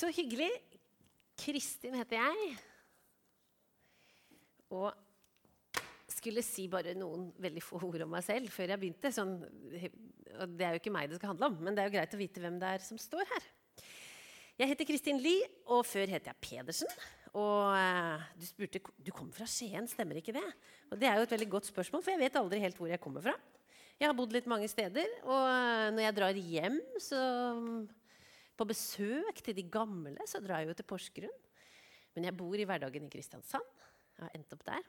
Så hyggelig. Kristin heter jeg. Og skulle si bare noen veldig få ord om meg selv før jeg begynte. Sånn, og det er jo ikke meg det skal handle om, men det er jo greit å vite hvem det er som står her. Jeg heter Kristin Lie, og før het jeg Pedersen. Og eh, du spurte du kommer fra Skien, stemmer ikke det? Og Det er jo et veldig godt spørsmål, for jeg vet aldri helt hvor jeg kommer fra. Jeg har bodd litt mange steder, og eh, når jeg drar hjem så, på besøk til de gamle, så drar jeg jo til Porsgrunn. Men jeg bor i hverdagen i Kristiansand. Jeg har endt opp der.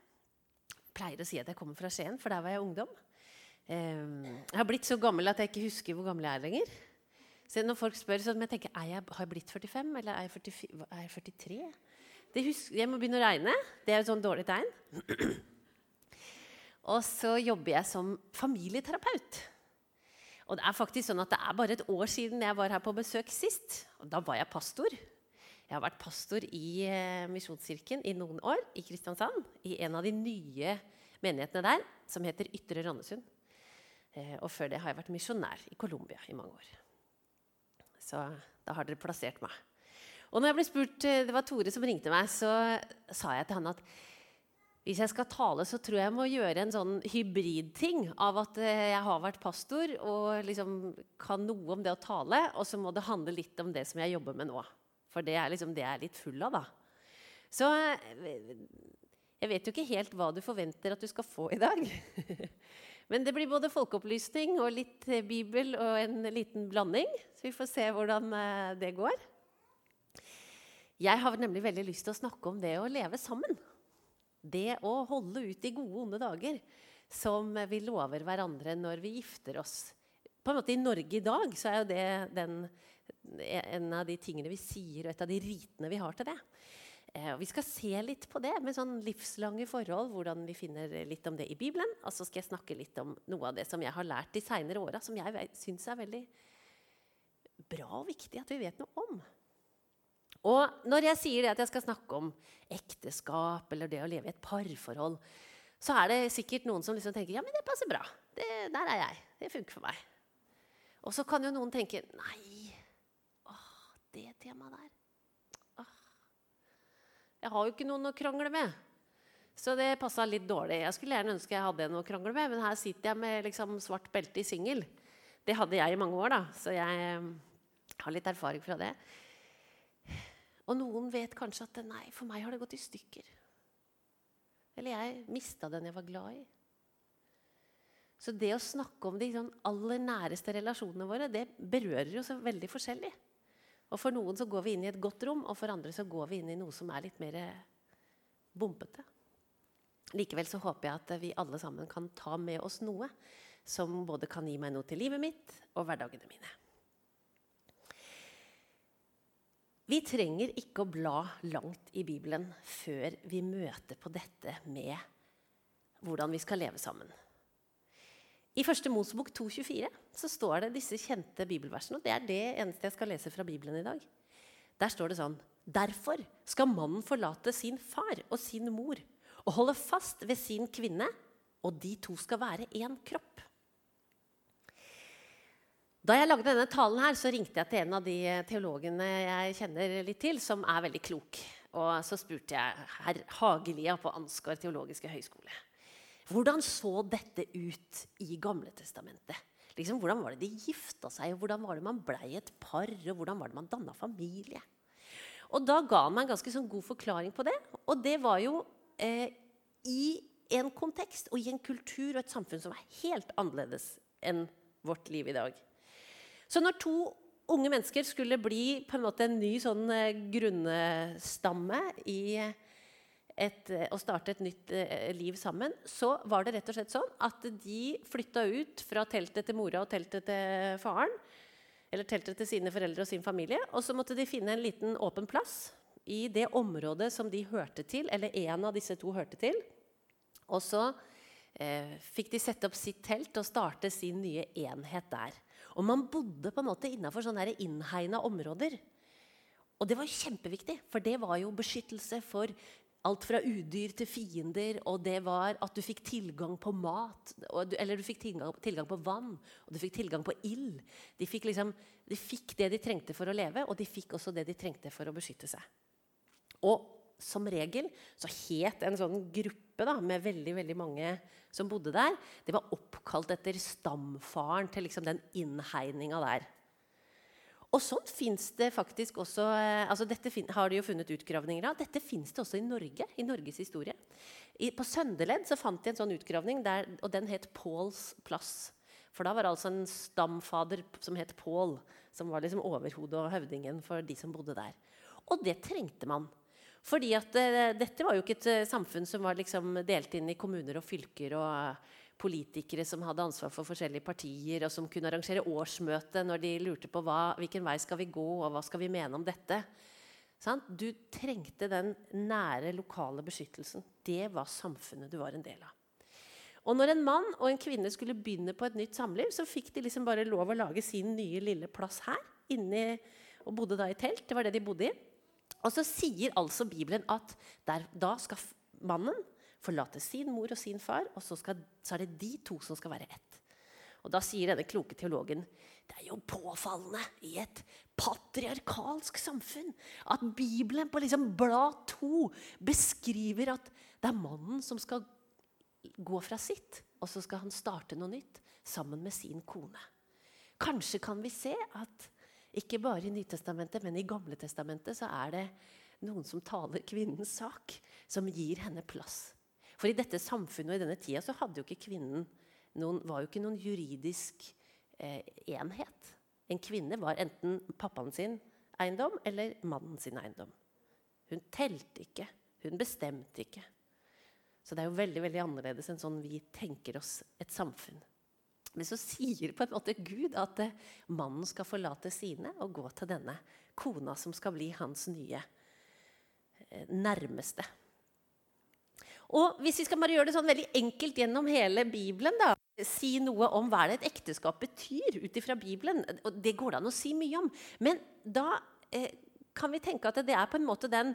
Jeg pleier å si at jeg kommer fra Skien, for der var jeg ungdom. Eh, jeg har blitt så gammel at jeg ikke husker hvor gammel jeg er lenger. Så når folk spør, så jeg tenker er jeg, har jeg blitt 45, eller er jeg, 44, er jeg 43? Husker, jeg må begynne å regne. Det er et sånn dårlig tegn. Og så jobber jeg som familieterapeut. Og det er faktisk sånn at det er bare et år siden jeg var her på besøk sist. Og da var jeg pastor. Jeg har vært pastor i eh, Misjonskirken i noen år i Kristiansand. I en av de nye menighetene der, som heter Ytre Randesund. Eh, og før det har jeg vært misjonær i Colombia i mange år. Så da har dere plassert meg. Og når jeg ble spurt, eh, Det var Tore som ringte meg, så sa jeg til han at hvis jeg skal tale, så tror jeg jeg må gjøre en sånn hybridting av at eh, jeg har vært pastor og liksom kan noe om det å tale, og så må det handle litt om det som jeg jobber med nå. For det er liksom det jeg er litt full av, da. Så eh, jeg vet jo ikke helt hva du forventer at du skal få i dag. Men det blir både folkeopplysning og litt eh, bibel og en liten blanding. Så vi får se hvordan det går. Jeg har nemlig veldig lyst til å snakke om det å leve sammen. Det å holde ut i gode, onde dager som vi lover hverandre når vi gifter oss. På en måte I Norge i dag så er jo det den, en av de tingene vi sier, og et av de ritene vi har til det. Eh, vi skal se litt på det med sånn livslange forhold, hvordan vi finner litt om det i Bibelen. Og så skal jeg snakke litt om noe av det som jeg har lært de seinere åra, som jeg syns er veldig bra og viktig at vi vet noe om. Og når jeg sier at jeg skal snakke om ekteskap eller det å leve i et parforhold, så er det sikkert noen som liksom tenker ja, men det passer bra. Det, der er jeg. Det funker for meg. Og så kan jo noen tenke nei, åh, det temaet der jeg har jo ikke noen å krangle med. Så det passa litt dårlig. Jeg skulle gjerne ønske jeg hadde en å krangle med, men her sitter jeg med liksom svart belte i singel. Det hadde jeg i mange år, da, så jeg eh, har litt erfaring fra det. Og noen vet kanskje at nei, for meg har det gått i stykker. Eller jeg mista den jeg var glad i. Så det å snakke om de sånn aller næreste relasjonene våre, det berører jo så veldig forskjellig. Og For noen så går vi inn i et godt rom, og for andre så går vi inn i noe som er litt mer bompete. Likevel så håper jeg at vi alle sammen kan ta med oss noe som både kan gi meg noe til livet mitt og hverdagene mine. Vi trenger ikke å bla langt i Bibelen før vi møter på dette med hvordan vi skal leve sammen. I første Mosebok 2,24 så står det disse kjente bibelversene. og Det er det eneste jeg skal lese fra Bibelen i dag. Der står det sånn Derfor skal mannen forlate sin far og sin mor og holde fast ved sin kvinne, og de to skal være én kropp. Da jeg lagde denne talen, her, så ringte jeg til en av de teologene jeg kjenner litt til, som er veldig klok. Og så spurte jeg herr Hagelia på Ansgar teologiske høgskole. Hvordan så dette ut i Gamle Testamentet? Liksom, hvordan var det de gifta seg, og hvordan var det man blei et par? og hvordan var det man danna familie? Og Da ga han meg en ganske sånn god forklaring på det. Og det var jo eh, i en kontekst og i en kultur og et samfunn som er helt annerledes enn vårt liv i dag. Så når to unge mennesker skulle bli på en måte en ny sånn eh, grunnstamme i et, eh, å starte et nytt eh, liv sammen, så var det rett og slett sånn at de flytta ut fra teltet til mora og teltet til faren. Eller teltet til sine foreldre og sin familie. Og så måtte de finne en liten åpen plass i det området som de hørte til, eller en av disse to hørte til. Og så eh, fikk de sette opp sitt telt og starte sin nye enhet der. Og man bodde på en måte innafor sånne innhegna områder. Og det var kjempeviktig, for det var jo beskyttelse for alt fra udyr til fiender, og det var at du fikk tilgang på mat, eller du fikk tilgang, tilgang, på vann, og du fikk tilgang på ild. De fikk, liksom, de fikk det de trengte for å leve, og de fikk også det de trengte for å beskytte seg. Og som regel så het en sånn gruppe da, med veldig veldig mange som bodde der, det var oppkalt etter stamfaren til liksom den innhegninga der. Og sånn fins det faktisk også eh, altså Dette har de jo funnet utgravninger av. Dette fins det også i Norge. i Norges historie. I, på Søndeledd så fant de en sånn utgravning, der, og den het Påls plass. For da var det altså en stamfader som het Pål, som var liksom overhodet og høvdingen for de som bodde der. Og det trengte man. Fordi at uh, dette var jo ikke et uh, samfunn som var liksom delt inn i kommuner og fylker og uh, politikere som hadde ansvar for forskjellige partier, og som kunne arrangere årsmøte når de lurte på hva, hvilken vei skal vi gå, og hva skal vi mene om dette. Sånn? Du trengte den nære, lokale beskyttelsen. Det var samfunnet du var en del av. Og når en mann og en kvinne skulle begynne på et nytt samliv, så fikk de liksom bare lov å lage sin nye lille plass her. Inni, og bodde da i telt. Det var det de bodde i. Og så sier altså Bibelen at der, da skal mannen forlate sin mor og sin far, og så, skal, så, er det de to som skal være ett. Og Da sier denne kloke teologen det er jo påfallende i et patriarkalsk samfunn at Bibelen på liksom blad to beskriver at det er mannen som skal gå fra sitt, og så skal han starte noe nytt sammen med sin kone. Kanskje kan vi se at ikke bare i Nytestamentet, men i Gamle Testamentet så er det noen som taler kvinnens sak, som gir henne plass. For i dette samfunnet og i denne tida så hadde jo ikke kvinnen noen, var jo ikke noen juridisk eh, enhet. En kvinne var enten pappaen sin eiendom eller mannen sin eiendom. Hun telte ikke. Hun bestemte ikke. Så det er jo veldig veldig annerledes enn sånn vi tenker oss et samfunn. Men så sier på en måte Gud at eh, mannen skal forlate sine og gå til denne kona som skal bli hans nye eh, nærmeste. Og Hvis vi skal bare gjøre det sånn veldig enkelt gjennom hele Bibelen, da, si noe om hva det et ekteskap betyr ut ifra Bibelen og Det går det an å si mye om. Men da eh, kan vi tenke at det er på en måte den,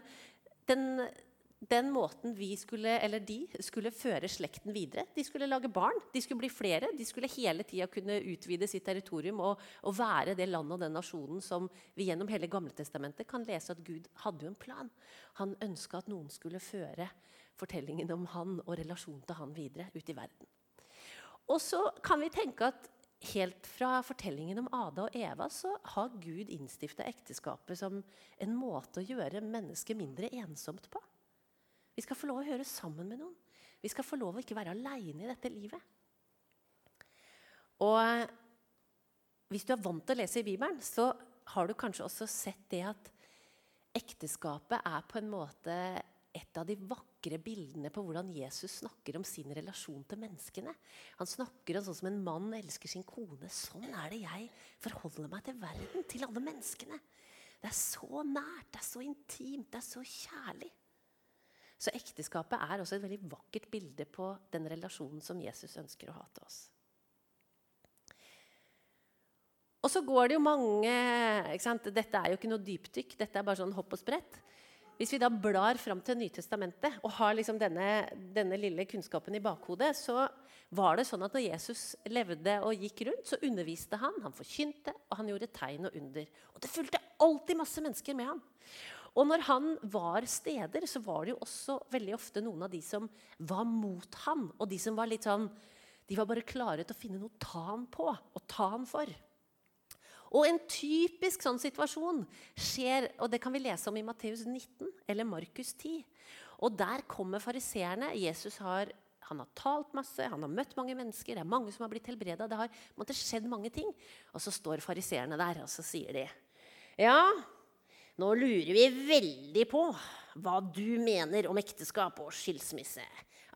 den den måten vi skulle, eller de skulle føre slekten videre. De skulle lage barn, de skulle bli flere. De skulle hele tida kunne utvide sitt territorium og, og, være det landet og den nasjonen som vi gjennom hele Gamletestamentet kan lese at Gud hadde jo en plan. Han ønska at noen skulle føre fortellingen om han og relasjonen til han videre ut i verden. Og så kan vi tenke at Helt fra fortellingen om Ada og Eva så har Gud innstifta ekteskapet som en måte å gjøre mennesket mindre ensomt på. Vi skal få lov å høre sammen med noen. Vi skal få lov å ikke være aleine i dette livet. Og eh, hvis du er vant til å lese i Bibelen, så har du kanskje også sett det at ekteskapet er på en måte et av de vakre bildene på hvordan Jesus snakker om sin relasjon til menneskene. Han snakker om sånn som en mann elsker sin kone. Sånn er det jeg forholder meg til verden, til alle menneskene. Det er så nært, det er så intimt, det er så kjærlig. Så ekteskapet er også et veldig vakkert bilde på den relasjonen som Jesus ønsker å ha til oss. Og så går det jo mange Dette er jo ikke noe dypdykk, dette er bare sånn hopp og sprett. Hvis vi da blar fram til Nytestamentet og har liksom denne, denne, lille kunnskapen i bakhodet, så var det sånn at når Jesus levde og gikk rundt, så underviste han, han forkynte, og han gjorde tegn og under. Og det fulgte alltid masse mennesker med ham. Og når han var steder, så var det jo også veldig ofte noen av de som var mot han, og de som var litt sånn De var bare klare til å finne noe å ta han på og ta han for. Og en typisk sånn situasjon skjer, og det kan vi lese om i Matteus 19 eller Markus 10. Og der kommer fariseerne. Jesus har, han har talt masse, han har møtt mange mennesker, det er mange som har blitt helbreda. Det har måtte, skjedd mange ting. Og så står fariseerne der, og så sier de Ja, nå lurer vi veldig på hva du mener om ekteskap og skilsmisse.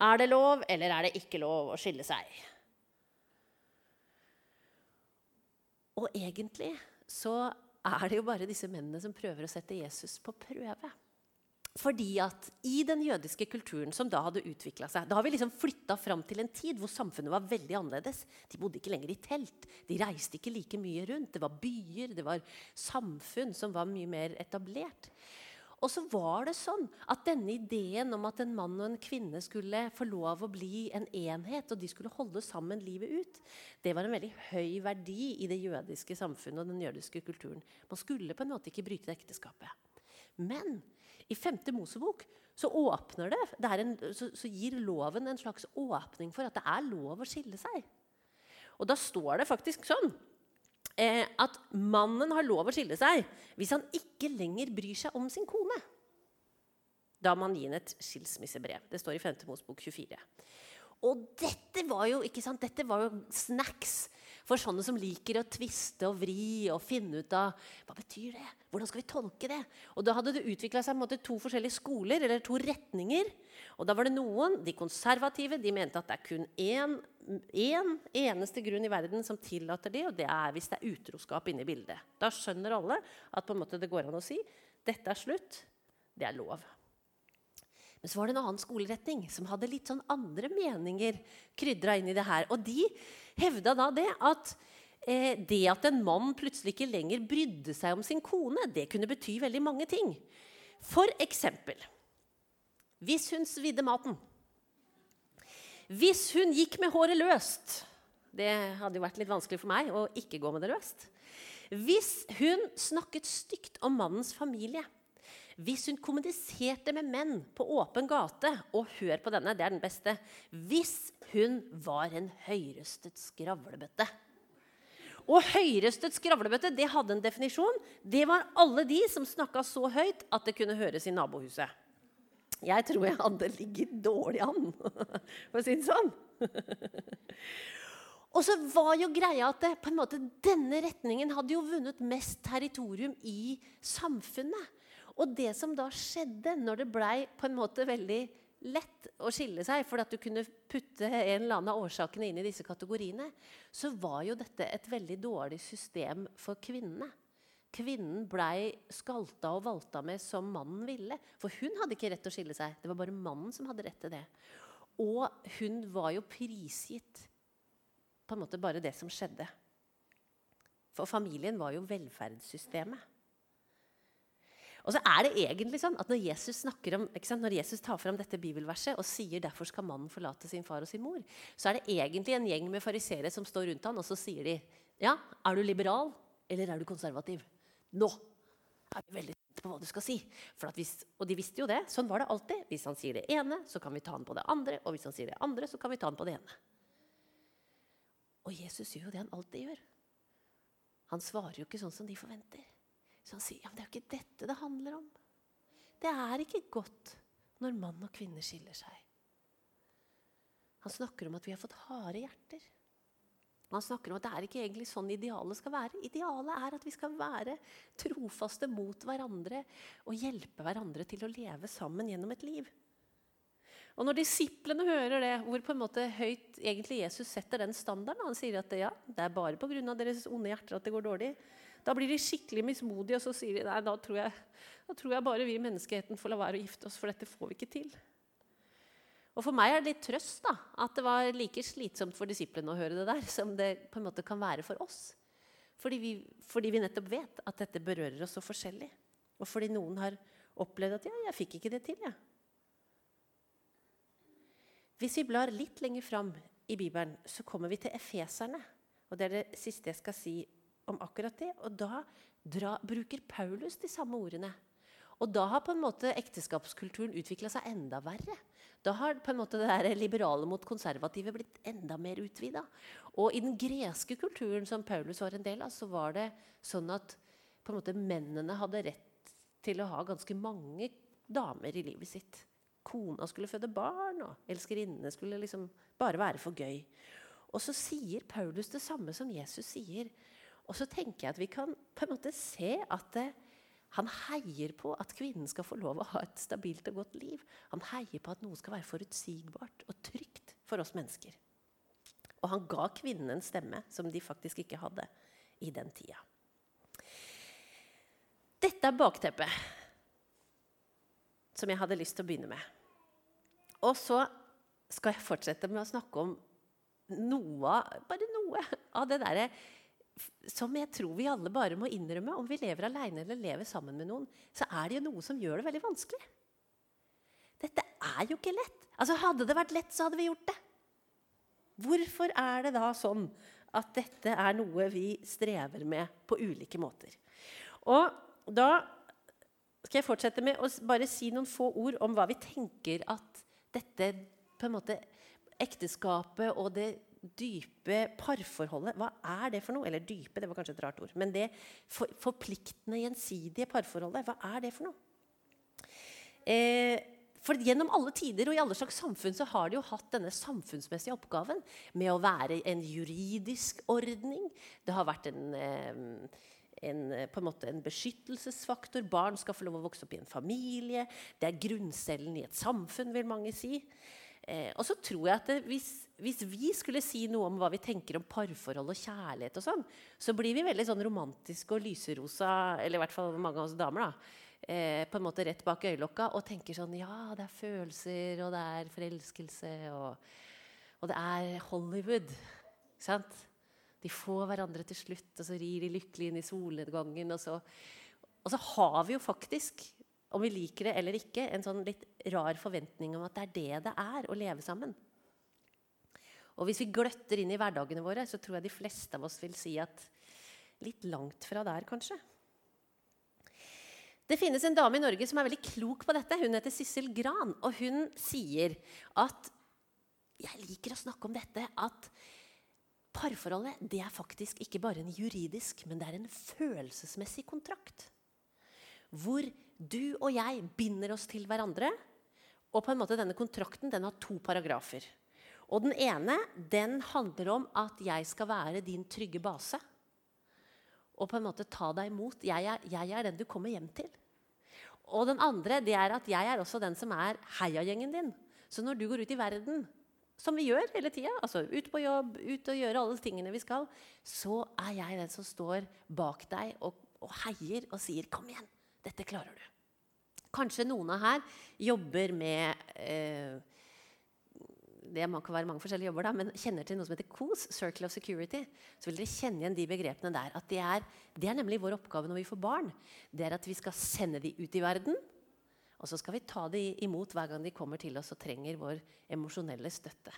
Er det lov, eller er det ikke lov å skille seg? Og egentlig så er det jo bare disse mennene som prøver å sette Jesus på prøve. Fordi at i den jødiske kulturen som da hadde utvikla seg Da har vi liksom flytta fram til en tid hvor samfunnet var veldig annerledes. De bodde ikke lenger i telt. De reiste ikke like mye rundt. Det var byer, det var samfunn som var mye mer etablert. Og så var det sånn at denne ideen om at en mann og en kvinne skulle få lov å bli en enhet, og de skulle holde sammen livet ut, det var en veldig høy verdi i det jødiske samfunnet og den jødiske kulturen. Man skulle på en måte ikke bryte ekteskapet. Men i 5. Mosebok så åpner det, det en, så, så gir loven en slags åpning for at det er lov å skille seg. Og da står det faktisk sånn eh, at mannen har lov å skille seg hvis han ikke lenger bryr seg om sin kone. Da må han gi henne et skilsmissebrev. Det står i 5. Mosebok 24. Og dette var jo ikke sant, dette var jo snacks for sånne som liker å tviste og vri og finne ut av hva betyr det Hvordan skal vi tolke det? Og Da hadde det utvikla seg måte, to forskjellige skoler, eller to retninger. Og da var det noen, De konservative de mente at det er kun én, én eneste grunn i verden som tillater det, og det er hvis det er utroskap inne i bildet. Da skjønner alle at måte det går an å si dette er slutt. Det er lov. Men så var det en annen skoleretning som hadde litt sånn andre meninger krydra inn i det her. Og de hevda da det at eh, det at en mann plutselig ikke lenger brydde seg om sin kone, det kunne bety veldig mange ting. For eksempel hvis hun svidde maten. Hvis hun gikk med håret løst. Det hadde jo vært litt vanskelig for meg å ikke gå med det løst. Hvis hun snakket stygt om mannens familie. Hvis hun kommuniserte med menn på åpen gate Og hør på denne, det er den beste. Hvis hun var en høyrøstet skravlebøtte. Og høyrøstet skravlebøtte det hadde en definisjon. Det var alle de som snakka så høyt at det kunne høres i nabohuset. Jeg tror jeg hadde ligget dårlig an, for å si det sånn. Og så var jo greia at det, på en måte, denne retningen hadde jo vunnet mest territorium i samfunnet. Og det som da skjedde når det blei på en måte veldig lett å skille seg, fordi at du kunne putte en eller annen av årsakene inn i disse kategoriene, så var jo dette et veldig dårlig system for kvinnene. Kvinnen blei skalta og valta med som mannen ville. For hun hadde ikke rett til å skille seg. Det var bare mannen som hadde rett til det. Og hun var jo prisgitt på en måte bare det som skjedde. For familien var jo velferdssystemet. Og så er det egentlig sånn at Når Jesus om, når Jesus tar fram dette bibelverset og sier derfor skal mannen forlate sin far og sin mor, så er det egentlig en gjeng med fariseere som står rundt han, og så sier de ja, er du liberal eller er du konservativ? Nå er vi veldig spente på hva du skal si. Hvis, og de visste jo det. Sånn var det alltid. Hvis han sier det ene, så kan vi ta han på det andre. Og hvis han sier det andre, så kan vi ta han på det ene. Og Jesus gjør jo det han alltid gjør. Han svarer jo ikke sånn som de forventer. Så han sier ja, men det er jo ikke dette det handler om. Det er ikke godt når mann og kvinne skiller seg. Han snakker om at vi har fått harde hjerter. Han snakker om at det er ikke egentlig sånn idealet skal være. Idealet er at vi skal være trofaste mot hverandre og hjelpe hverandre til å leve sammen gjennom et liv. Og Når disiplene hører det, hvor på en måte høyt egentlig Jesus setter den standarden Han sier at ja, det er bare pga. deres onde hjerter at det går dårlig. Da blir de skikkelig mismodige, og så sier de nei, da tror jeg, da tror jeg bare vi i menneskeheten får la være å gifte oss, for dette får vi ikke til. Og For meg er det litt trøst da, at det var like slitsomt for disiplene å høre det der som det på en måte kan være for oss. Fordi vi, fordi vi nettopp vet at dette berører oss så forskjellig. Og fordi noen har opplevd at ja, jeg fikk ikke det til. Ja. Hvis vi blar litt lenger fram i Bibelen, så kommer vi til efeserne. Og det er det siste jeg skal si om akkurat det. Og da dra, bruker Paulus de samme ordene. Og da har på en måte ekteskapskulturen utvikla seg enda verre. Da har på en måte det der liberale mot konservative blitt enda mer utvida. Og i den greske kulturen som Paulus var en del av, så var det sånn at på en måte mennene hadde rett til å ha ganske mange damer i livet sitt. Kona skulle føde barn, og elskerinnene skulle liksom bare være for gøy. Og så sier Paulus det samme som Jesus sier. Og så tenker jeg at vi kan på en måte se at det, han heier på at kvinnen skal få lov å ha et stabilt og godt liv. Han heier på at noe skal være forutsigbart og trygt for oss mennesker. Og han ga kvinnen en stemme som de faktisk ikke hadde i den tida. Dette er bakteppet som jeg hadde lyst til å begynne med. Og så skal jeg fortsette med å snakke om noe, bare noe av det derre som jeg tror vi alle bare må innrømme, om vi lever alene eller lever sammen med noen, så er det jo noe som gjør det veldig vanskelig. Dette er jo ikke lett. Altså Hadde det vært lett, så hadde vi gjort det. Hvorfor er det da sånn at dette er noe vi strever med på ulike måter? Og da skal jeg fortsette med å bare si noen få ord om hva vi tenker at dette på en måte ekteskapet og det dype parforholdet Hva er det for noe? Eller dype, det var kanskje et rart ord. Men det for, forpliktende, gjensidige parforholdet, hva er det for noe? Eh, for Gjennom alle tider og i alle slags samfunn så har de jo hatt denne samfunnsmessige oppgaven med å være en juridisk ordning. Det har vært en, eh, en, på en, måte en beskyttelsesfaktor. Barn skal få lov å vokse opp i en familie. Det er grunncellen i et samfunn, vil mange si. Eh, og så tror jeg at hvis, hvis, vi skulle si noe om hva vi tenker om parforhold og kjærlighet, og sånn, så blir vi veldig sånn romantiske og lyserosa, eller i hvert fall mange av oss damer. da, eh, på en måte rett bak øyelokka og tenker sånn Ja, det er følelser, og det er forelskelse, og, og det er Hollywood. Sant? De får hverandre til slutt, og så rir de lykkelig inn i solnedgangen. Og så, og så har vi jo faktisk om vi liker det eller ikke, en sånn litt rar forventning om at det er det det er å leve sammen. Og hvis vi gløtter inn i hverdagene våre, så tror jeg de fleste av oss vil si at litt langt fra der, kanskje. Det finnes en dame i Norge som er veldig klok på dette. Hun heter Sissel Gran. Og hun sier at Jeg liker å snakke om dette. At parforholdet det er faktisk ikke bare en juridisk, men det er en følelsesmessig kontrakt. Hvor du og jeg binder oss til hverandre. Og på en måte denne kontrakten den har to paragrafer. Og Den ene den handler om at jeg skal være din trygge base. Og på en måte ta deg imot. Jeg er, jeg er den du kommer hjem til. Og den andre det er at jeg er også den som er heiagjengen din. Så når du går ut i verden, som vi gjør hele tida, altså ut på jobb, ut og gjøre alle tingene vi skal, så er jeg den som står bak deg og, og heier og sier 'kom igjen'. Dette klarer du. Kanskje noen av her jobber med eh, det kan være mange forskjellige jobber da, men kjenner til noe som heter COS, Circle of Security, så vil dere kjenne igjen de begrepene der. at det er, det er, nemlig vår oppgave når vi får barn. Det er at vi skal sende dem ut i verden. Og så skal vi ta dem imot hver gang de kommer til oss og trenger vår emosjonelle støtte.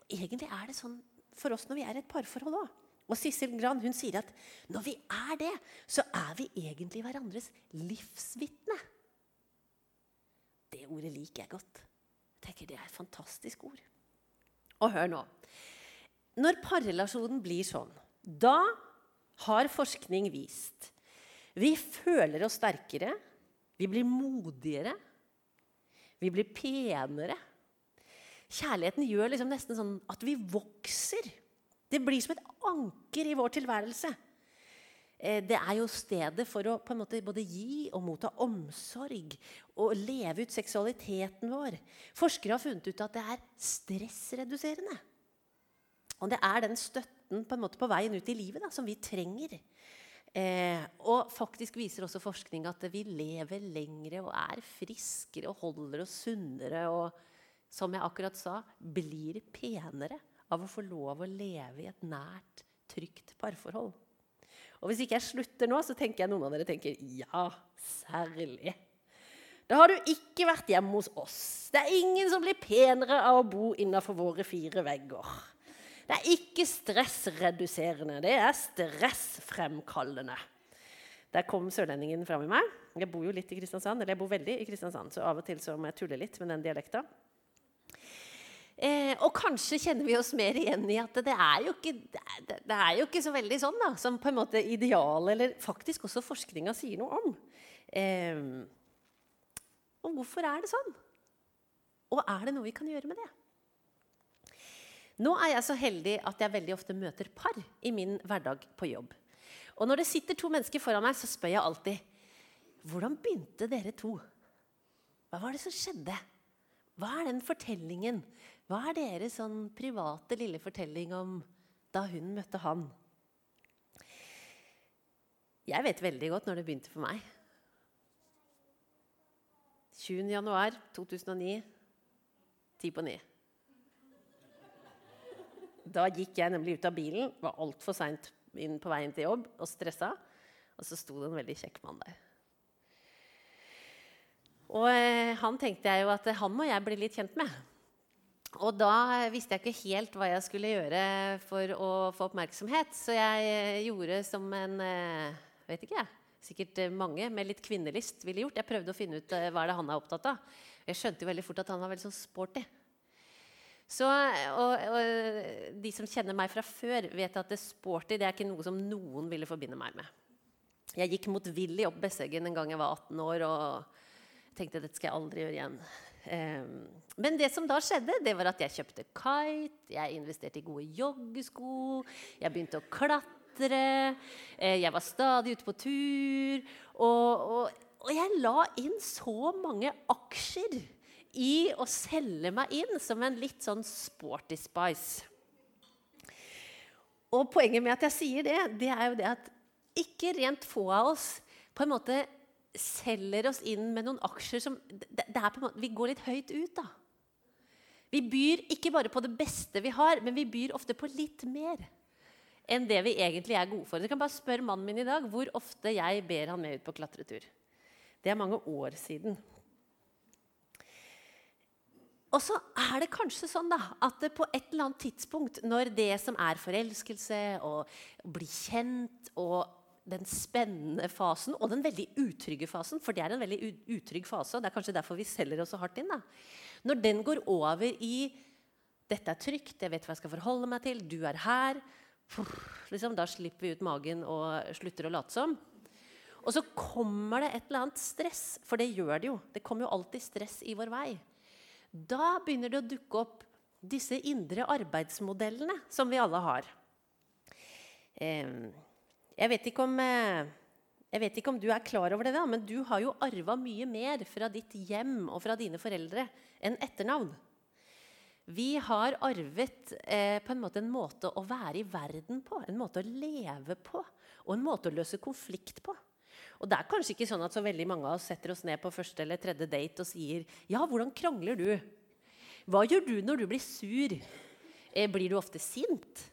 Og Egentlig er det sånn for oss når vi er i et parforhold òg. Og Sissel Gran hun sier at når vi er det, så er vi egentlig hverandres livsvitne. Det ordet liker jeg godt. Tenker Det er et fantastisk ord. Og hør nå. Når parrelasjonen blir sånn, da har forskning vist vi føler oss sterkere, vi blir modigere, vi blir penere. Kjærligheten gjør liksom nesten sånn at vi vokser. Det blir som et anker i vår tilværelse. Eh, det er jo stedet for å på en måte både gi og motta omsorg og leve ut seksualiteten vår. Forskere har funnet ut at det er stressreduserende. Og det er den støtten på, en måte på veien ut i livet da, som vi trenger. Eh, og faktisk viser også forskning at vi lever lengre og er friskere og holder oss sunnere og som jeg akkurat sa, blir penere av å få lov å leve i et nært, trygt parforhold. Og Hvis ikke jeg slutter nå, så tenker jeg noen av dere tenker ja, særlig. Da har du ikke vært hjemme hos oss. Det er ingen som blir penere av å bo innafor våre fire vegger. Det er ikke stressreduserende, det er stressfremkallende. Der kom sørlendingen fram i meg. Jeg bor jo litt i Kristiansand, eller jeg bor veldig i Kristiansand, så av og til så må jeg tulle litt med den dialekta. Eh, og kanskje kjenner vi oss mer igjen i at det er ikke, det, er jo ikke så veldig sånn da, som på en måte ideal, eller faktisk også forskninga sier noe om. Eh, og hvorfor er det sånn? Og er det noe vi kan gjøre med det? Nå er jeg så heldig at jeg veldig ofte møter par i min hverdag på jobb. Og når det sitter to mennesker foran meg, så spør jeg alltid Hvordan begynte dere to? Hva var det som skjedde? Hva er den fortellingen hva er deres sånn private lille fortelling om da hun møtte han? Jeg vet veldig godt når det begynte for meg. 20.1.2009, ti på ni. Da gikk jeg nemlig ut av bilen. var altfor seint inn på veien til jobb og stressa. Og så sto det en veldig kjekk mann der. Og eh, han tenkte jeg jo at eh, han må jeg bli litt kjent med. Og da visste jeg ikke helt hva jeg skulle gjøre for å få oppmerksomhet. Så jeg eh, gjorde som en eh, vet ikke jeg, sikkert eh, mange med litt kvinnelyst ville gjort. Jeg prøvde å finne ut hva hva er det han er opptatt av. Jeg skjønte jo veldig fort at han var veldig sånn sporty. Så, og, og, De som kjenner meg fra før, vet at det sporty det er ikke noe som noen ville forbinde meg med. Jeg gikk motvillig opp Besseggen en gang jeg var 18 år og tenkte dette skal jeg aldri gjøre igjen. Um, men det som da skjedde, det var at jeg kjøpte kite, jeg investerte i gode joggesko, jeg begynte å klatre, eh, jeg var stadig ute på tur. Og, og, og jeg la inn så mange aksjer i å selge meg inn som en litt sånn sporty spice. Og poenget med at jeg sier det, det er jo det at ikke rent få av oss på en måte selger oss inn med noen aksjer som det, det måte, Vi går litt høyt ut, da. Vi byr ikke bare på det beste vi har, men vi byr ofte på litt mer enn det vi egentlig er gode for. Du kan bare spørre mannen min i dag hvor ofte jeg ber han med ut på klatretur. Det er mange år siden. Og så er det kanskje sånn da, at på et eller annet tidspunkt, når det som er forelskelse og bli kjent og den spennende fasen og den veldig utrygge fasen, for det er en veldig utrygg fase, og det er kanskje derfor vi selger oss så hardt inn, da. når den går over i 'dette er trygt, jeg vet hva jeg skal forholde meg til', 'du er her', liksom, da slipper vi ut magen og slutter å late som. Og så kommer det et eller annet stress, for det gjør det jo. Det kommer jo alltid stress i vår vei. Da begynner det å dukke opp disse indre arbeidsmodellene som vi alle har. Jeg vet om, eh, jeg vet ikke om du er klar over det, da, men du har jo arva mye mer fra ditt hjem og fra dine foreldre enn etternavn. Vi har arvet eh, på en måte en måte å være i verden på, en måte å leve på og en måte å løse konflikt på. Og det er kanskje ikke sånn at så veldig mange av oss setter oss ned på første eller tredje date og sier Ja, hvordan krangler du? Hva gjør du når du blir sur? Eh, blir du ofte sint?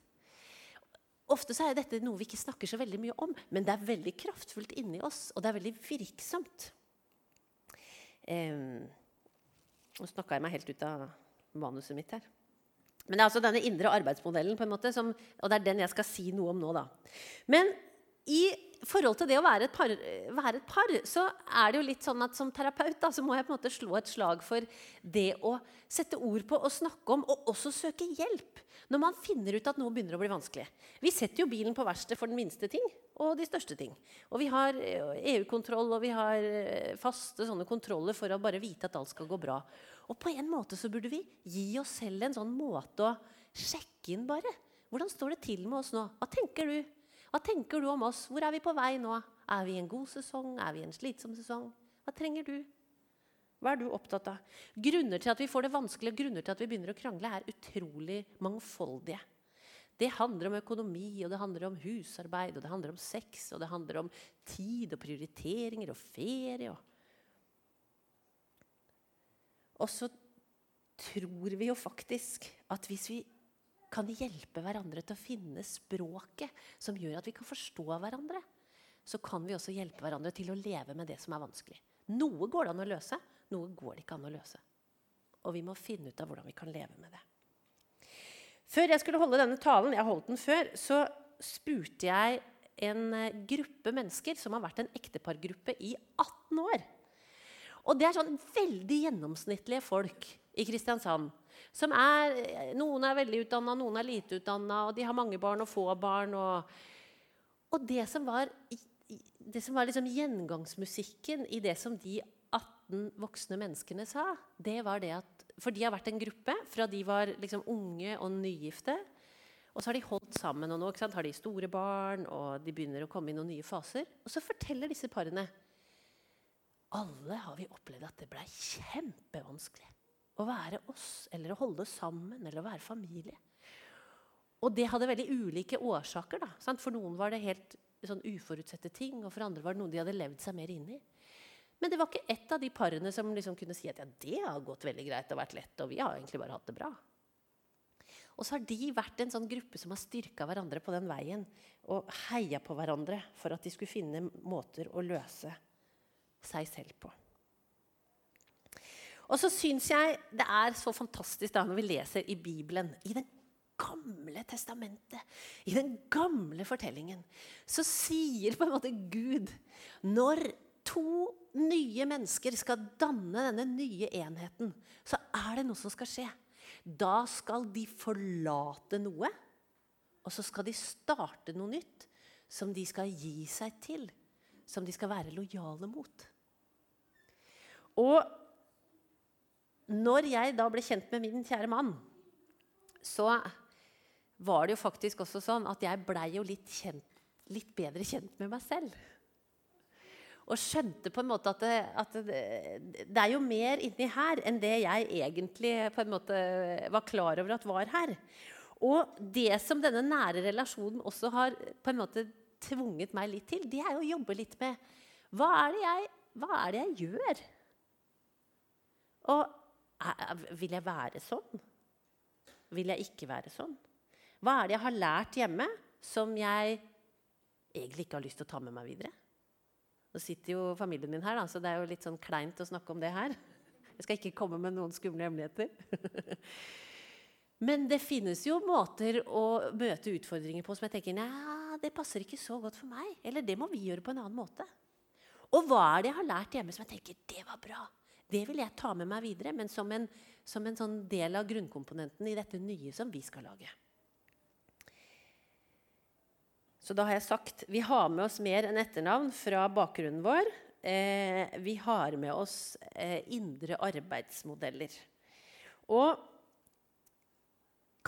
Ofte så er dette noe vi ikke snakker så veldig mye om, men det er veldig kraftfullt inni oss, og det er veldig virksomt. Eh, nå snakka jeg meg helt ut av manuset mitt her. Men det er altså denne indre arbeidsmodellen, på en måte, som, og det er den jeg skal si noe om nå. da. Men i forhold til det å være et, par, være et, par, så er det jo litt sånn at som terapeut da, så må jeg på en måte slå et slag for det å sette ord på og snakke om, og også søke hjelp når man finner ut at noe begynner å bli vanskelig. Vi setter jo bilen på verksted for den minste ting og de største ting. Og vi har EU-kontroll og vi har eh, faste sånne kontroller for å bare vite at alt skal gå bra. Og på en måte så burde vi gi oss selv en sånn måte å sjekke inn bare. Hvordan står det til med oss nå? Hva tenker du? Hva tenker du om oss? Hvor er vi på vei nå? Er vi i en god sesong? Er vi i en slitsom sesong? Hva trenger du? Hva er du opptatt av? Grunner til at vi får det vanskelig, og grunner til at vi begynner å krangle, er utrolig mangfoldige. Det handler om økonomi, og det handler om husarbeid, og det handler om sex, og det handler om tid og prioriteringer og ferie. Og så tror vi jo faktisk at hvis vi kan hjelpe hverandre til å finne språket som gjør at vi kan forstå hverandre, så kan vi også hjelpe hverandre til å leve med det som er vanskelig. Noe går det an å løse, noe går det ikke an å løse. Og vi må finne ut av hvordan vi kan leve med det. Før jeg skulle holde denne talen, jeg holdt den før, så spurte jeg en eh, gruppe mennesker som har vært en ektepargruppe i 18 år. Og det er sånn veldig gjennomsnittlige folk i Kristiansand som er, noen er veldig utdanna, noen er lite utdanna, og de har mange barn og få barn. Og, og det som var, det som var liksom gjengangsmusikken i det som de 18 voksne menneskene sa, det var det at For de har vært en gruppe fra de var liksom unge og nygifte. Og så har de holdt sammen, og nå har de store barn, og de begynner å komme i noen nye faser. Og så forteller disse parene alle har vi opplevd at det ble kjempevanskelig å være oss, eller å holde sammen, eller å være familie. Og det hadde veldig ulike årsaker. Da, sant? For noen var det helt sånn uforutsette ting, og for andre var det noe de hadde levd seg mer inn i. Men det var ikke ett av de parene som liksom kunne si at ja, det har gått veldig greit og vært lett, og vi har egentlig bare hatt det bra. Og så har de vært en sånn gruppe som har styrka hverandre på den veien og heia på hverandre for at de skulle finne måter å løse seg selv på. Og så syns jeg det er så fantastisk da når vi leser i Bibelen, i Det gamle testamentet, i den gamle fortellingen, så sier på en måte Gud Når to nye mennesker skal danne denne nye enheten, så er det noe som skal skje. Da skal de forlate noe, og så skal de starte noe nytt som de skal gi seg til, som de skal være lojale mot. Og når jeg da ble kjent med min kjære mann, så var det jo faktisk også sånn at jeg blei jo litt, kjent, litt, bedre kjent med meg selv. Og skjønte på en måte at, det, at det, det, er jo mer inni her enn det jeg egentlig på en måte var klar over at var her. Og det som denne nære relasjonen også har på en måte tvunget meg litt til, det er å jobbe litt med hva er det jeg, er det jeg gjør? Og vil jeg være sånn? Vil jeg ikke være sånn? Hva er det jeg har lært hjemme som jeg egentlig ikke har lyst til å ta med meg videre? Nå sitter jo familien min her, da, så det er jo litt sånn kleint å snakke om det her. Jeg skal ikke komme med noen skumle hemmeligheter. Men det finnes jo måter å møte utfordringer på som jeg tenker nei, det passer ikke så godt for meg. Eller det må vi gjøre på en annen måte. Og hva er det jeg har lært hjemme som jeg tenker det var bra? Det vil jeg ta med meg videre, men som en, som en sånn del av grunnkomponenten i dette nye som vi skal lage. Så da har jeg sagt vi har med oss mer enn etternavn fra bakgrunnen vår. Eh, vi har med oss eh, indre arbeidsmodeller. Og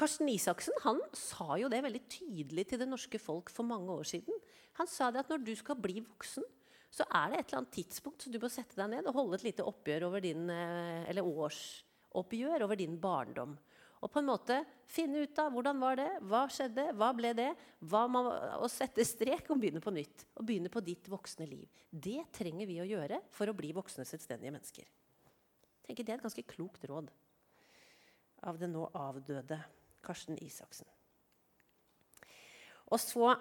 Karsten Isaksen han sa jo det veldig tydelig til det norske folk for mange år siden. Han sa det at når du skal bli voksen, så er det et eller annet tidspunkt så du må sette deg ned og holde et lite oppgjør over din, eh, eller årsoppgjør over din barndom. Og på en måte finne ut av hvordan var det, hva skjedde, hva ble det? Hva må, og sette strek og begynne på nytt. Og begynne på ditt voksne liv. Det trenger vi å gjøre for å bli voksne, selvstendige mennesker. Jeg tenker Det er et ganske klokt råd av den nå avdøde Karsten Isaksen. Og så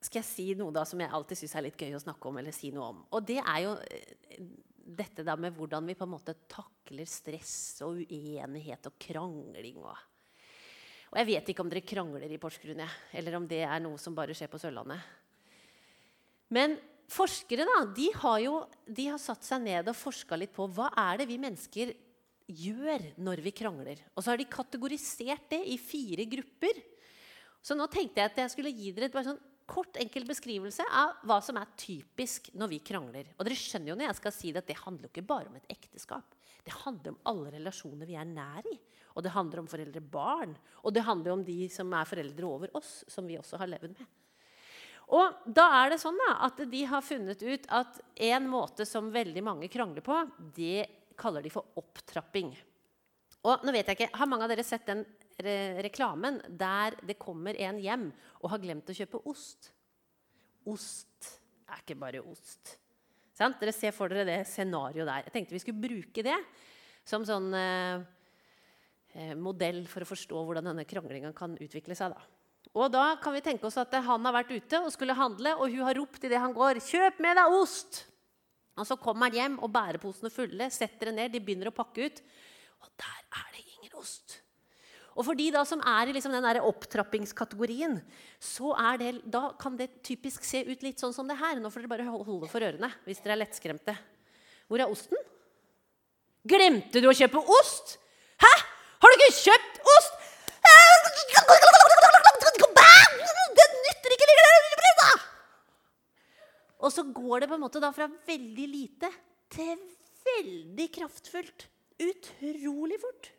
skal jeg si noe da som jeg alltid syns er litt gøy å snakke om. eller si noe om. Og det er jo eh, dette da med hvordan vi på en måte takler stress og uenighet og krangling. Og, og jeg vet ikke om dere krangler i Porsgrunn, eller om det er noe som bare skjer på Sørlandet. Men forskere da, de har jo de har satt seg ned og forska litt på hva er det vi mennesker gjør når vi krangler. Og så har de kategorisert det i fire grupper. Så nå tenkte jeg at jeg skulle gi dere et sånn kort, enkel beskrivelse av hva som er typisk når vi krangler. Og dere skjønner jo når jeg skal si det at det handler jo ikke bare om et ekteskap. Det handler om alle relasjoner vi er nær i. Og det handler om foreldre-barn. Og det handler om de som er foreldre over oss, som vi også har levd med. Og da er det sånn da, at de har funnet ut at en måte som veldig mange krangler på, det kaller de for opptrapping. Og nå vet jeg ikke, Har mange av dere sett den re reklamen der det kommer en hjem og har glemt å kjøpe ost. Ost er ikke bare ost. Sant? Dere ser for dere det scenarioet der. Jeg tenkte vi skulle bruke det som sånn eh, eh, modell for å forstå hvordan denne kranglinga kan utvikle seg. da. Og da kan vi tenke oss at han har vært ute og skulle handle, og hun har ropt idet han går 'Kjøp med deg ost!' Og Så kommer han hjem, og bæreposene fulle, setter det ned, de begynner å pakke ut. Og der er det ingen ost. Og for de da som er i liksom den der opptrappingskategorien, så det, da kan det typisk se ut litt sånn som det her. Nå får dere bare holde for ørene hvis dere er lettskremte. Hvor er osten? Glemte du å kjøpe ost? Hæ? Har du ikke kjøpt ost? Det nytter ikke lenger! Og så går det på en måte da fra veldig lite til veldig kraftfullt. Utrolig fort.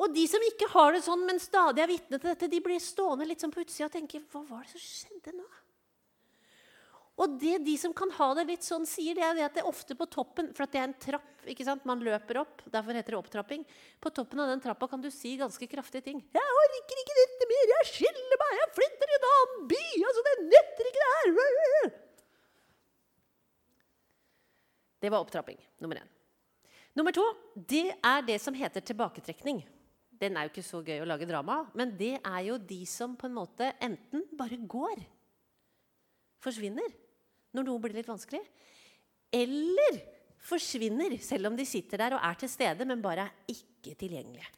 Og de som ikke har det sånn, men stadig er vitne til dette, de blir stående litt sånn på utsida og tenke Hva var det som skjedde nå? Og det de som kan ha det litt sånn, sier, det er at det er ofte på toppen For det er en trapp. ikke sant? Man løper opp. Derfor heter det opptrapping. På toppen av den trappa kan du si ganske kraftige ting. 'Jeg orker ikke dette mer. Jeg skiller meg. Jeg flytter i en annen by.' Altså, det nytter ikke, det her. Det var opptrapping nummer én. Nummer to det er det som heter tilbaketrekning. Den er jo ikke så gøy å lage drama. Men det er jo de som på en måte enten bare går, forsvinner, når noe blir litt vanskelig, eller forsvinner selv om de sitter der og er til stede, men bare er ikke tilgjengelige.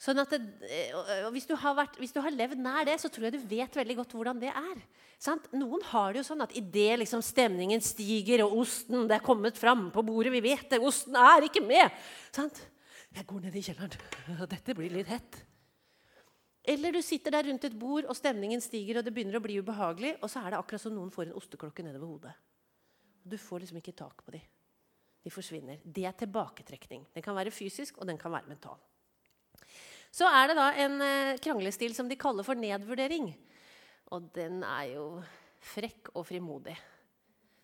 Sånn at det, eh, hvis, du vært, hvis, du har levd nær det, så tror jeg du vet veldig godt hvordan det er. Sant? Noen har det jo sånn at idet liksom stemningen stiger, og osten det er kommet fram på bordet Vi vet det, osten er ikke med! Sant? Jeg går ned i kjelleren. Dette blir litt hett. Eller du sitter der rundt et bord, og stemningen stiger, og det begynner å bli ubehagelig, og så er det akkurat som noen får en osteklokke nedover hodet. Du får liksom ikke tak på dem. De forsvinner. Det er tilbaketrekning. Den kan være fysisk, og den kan være mental. Så er det da en eh, kranglestil som de kaller for nedvurdering. Og den er jo frekk og frimodig.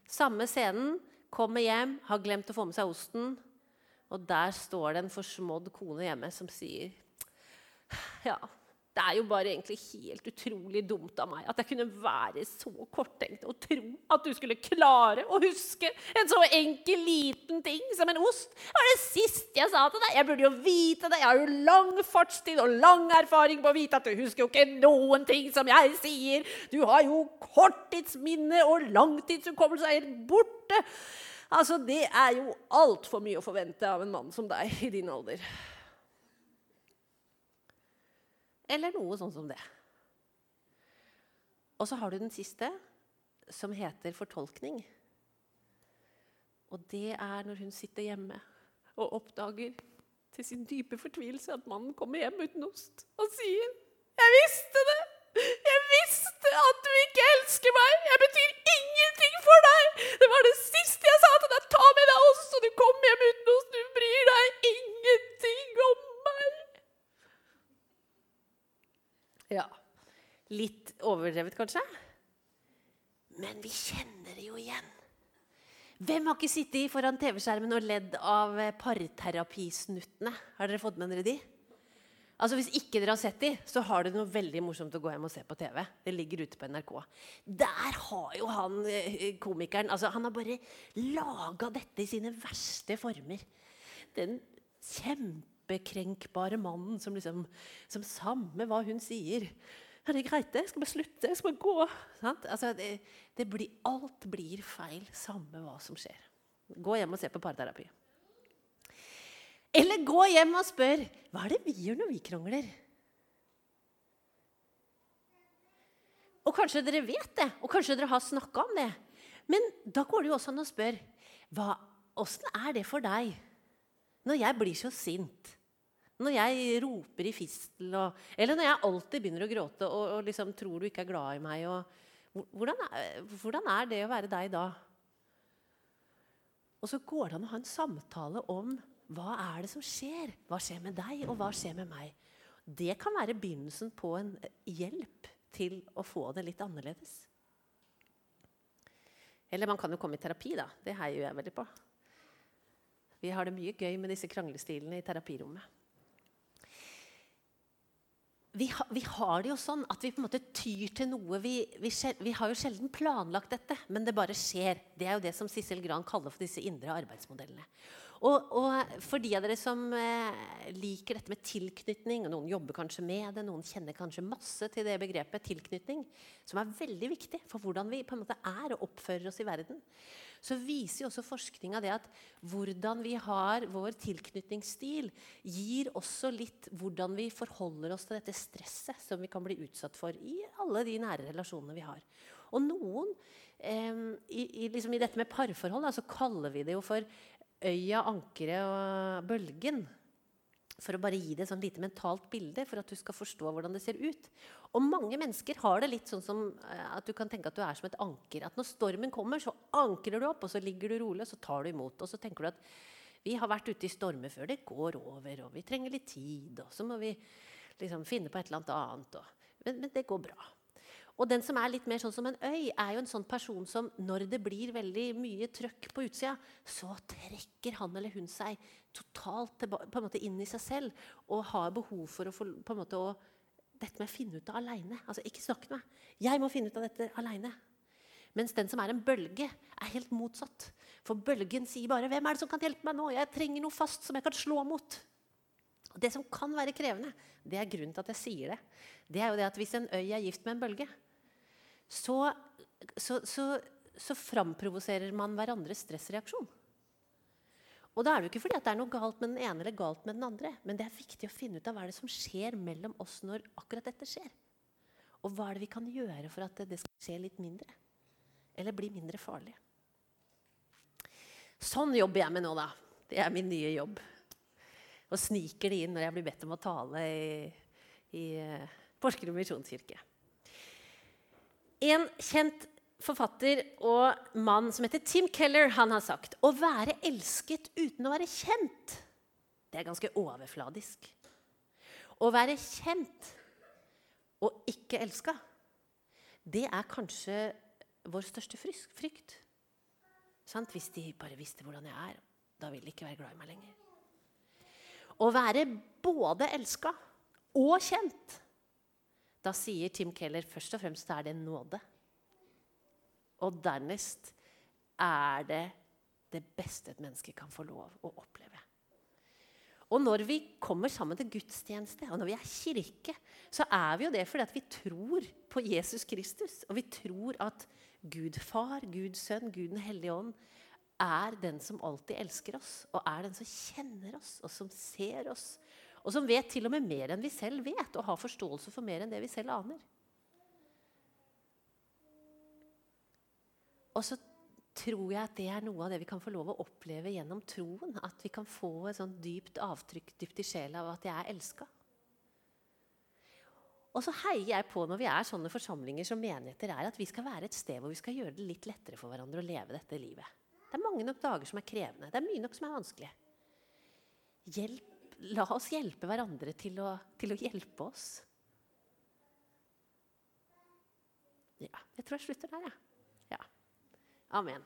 Samme scenen. Kommer hjem, har glemt å få med seg osten. Og der står det en forsmådd kone hjemme som sier Ja, det er jo bare egentlig helt utrolig dumt av meg at jeg kunne være så korttenkt og tro at du skulle klare å huske en så enkel, liten ting som en ost. Det var det siste jeg sa til deg. Jeg burde jo vite det. Jeg har jo lang fartstid og lang erfaring på å vite at du husker jo ikke noen ting som jeg sier. Du har jo korttidsminne og langtidshukommelse er borte. Altså, Det er jo altfor mye å forvente av en mann som deg i din alder. Eller noe sånn som det. Og så har du den siste, som heter fortolkning. Og det er når hun sitter hjemme og oppdager til sin dype fortvilelse at mannen kommer hjem uten ost og sier 'Jeg visste det! Jeg visste at du ikke elsker meg! Jeg betyr ingenting for deg! Det var det siste jeg sa til deg! Ta med deg ost, og du kom hjem uten Ja. Litt overdrevet, kanskje? Men vi kjenner det jo igjen. Hvem har ikke sittet foran TV-skjermen og ledd av parterapisnuttene? Har dere fått med dere de? Altså Hvis ikke dere har sett de, så har dere noe veldig morsomt å gå hjem og se på TV. Det ligger ute på NRK. Der har jo han eh, komikeren altså Han har bare laga dette i sine verste former. Den kjempe kjempekrenkbare mannen som liksom som Samme hva hun sier. Er det greit, det? Skal vi slutte? Skal vi gå? Altså, det, det blir, alt blir feil, samme hva som skjer. Gå hjem og se på parterapi. Eller gå hjem og spør hva er det vi gjør når vi krangler. Og kanskje dere vet det, og kanskje dere har snakka om det. Men da går det jo også an å spørre åssen er det for deg når jeg blir så sint? Når jeg roper i fistel, og, eller når jeg alltid begynner å gråte og, og liksom tror du ikke er glad i meg og, hvordan, er, hvordan, er, det å være deg da? Og så går det an å ha en samtale om hva er det som skjer. Hva skjer med deg, og hva skjer med meg? Det kan være begynnelsen på en hjelp til å få det litt annerledes. Eller man kan jo komme i terapi, da. Det heier jeg veldig på. Vi har det mye gøy med disse kranglestilene i terapirommet vi, ha, vi, har det jo sånn at vi på en måte tyr til noe vi, vi, vi, har jo sjelden planlagt dette, men det bare skjer. Det er jo det som Sissel Gran kaller for disse indre arbeidsmodellene. Og, og, for de av dere som eh, liker dette med tilknytning, og noen jobber kanskje med det, noen kjenner kanskje masse til det begrepet tilknytning, som er veldig viktig for hvordan vi på en måte er og oppfører oss i verden, så viser jo også forskninga det at hvordan vi har vår tilknytningsstil, gir også litt hvordan vi forholder oss til dette stresset som vi kan bli utsatt for i alle de nære relasjonene vi har. Og noen eh, i, i, liksom i, dette med parforhold da, så kaller vi det jo for øya, ankeret og bølgen. For å bare gi det et sånn lite mentalt bilde, for at du skal forstå hvordan det ser ut. Og mange mennesker har det litt sånn som eh, at du kan tenke at du er som et anker. At når stormen kommer, så ankrer du opp, og så ligger du rolig, og så tar du imot. Og så tenker du at vi har vært ute i stormer før, det går over, og vi trenger litt tid, og så må vi liksom finne på et eller annet. Og, men, men det går bra. Og den som er litt mer sånn som en øy, er jo en sånn person som når det blir veldig mye trøkk på utsida, så trekker han eller hun seg totalt på en måte inn i seg selv og har behov for å få på en måte å, dette med å finne ut av aleine. Altså, ikke snakk med meg. Jeg må finne ut av dette aleine. Mens den som er en bølge, er helt motsatt. For bølgen sier bare 'Hvem er det som kan hjelpe meg nå? Jeg trenger noe fast som jeg kan slå mot.' Og Det som kan være krevende, det er grunnen til at jeg sier det. Det er jo det at hvis en øy er gift med en bølge, så, så, så, så framprovoserer man hverandres stressreaksjon. Og da er det jo ikke fordi det er noe galt med den ene eller galt med den andre, men det er viktig å finne ut av hva er det som skjer mellom oss når akkurat dette skjer. Og hva er det vi kan gjøre for at det skal skje litt mindre? Eller bli mindre farlig? Sånn jobber jeg med nå, da. Det er min nye jobb. Og sniker det inn når jeg blir bedt om å tale i, i uh, Porsgrunn misjonskirke. En kjent forfatter og mann som heter Tim Keller, han har sagt å være elsket uten å være kjent, det er ganske overfladisk. Å være kjent og ikke elska, det er kanskje vår største frykt. Sant? Hvis de bare visste hvordan jeg er, da vil de ikke være glad i meg lenger. Å være både elska og kjent, da sier Tim Keller først og fremst er det nåde. Og dernest er det det beste et menneske kan få lov å oppleve. Og når vi kommer sammen til gudstjeneste, og når vi er kirke, så er vi jo det fordi vi tror på Jesus Kristus. Og vi tror at Gud far, Gud sønn, Gud den hellige ånd er den som alltid elsker oss, og er den som kjenner oss, og som ser oss. Og som vet til og med mer enn vi selv vet, og har forståelse for mer enn det vi selv aner. Og så tror jeg at det er noe av det vi kan få lov å oppleve gjennom troen. At vi kan få et sånt dypt avtrykk dypt i sjela av at jeg er elska. Og så heier jeg på når vi er sånne forsamlinger som menigheter er, at vi skal være et sted hvor vi skal gjøre det litt lettere for hverandre å leve dette livet. Det er mange nok dager som er krevende. Det er mye nok som er vanskelig. Hjelp, la oss hjelpe hverandre til å, til å hjelpe oss. Ja, jeg tror jeg slutter der, jeg. Ja. Amen.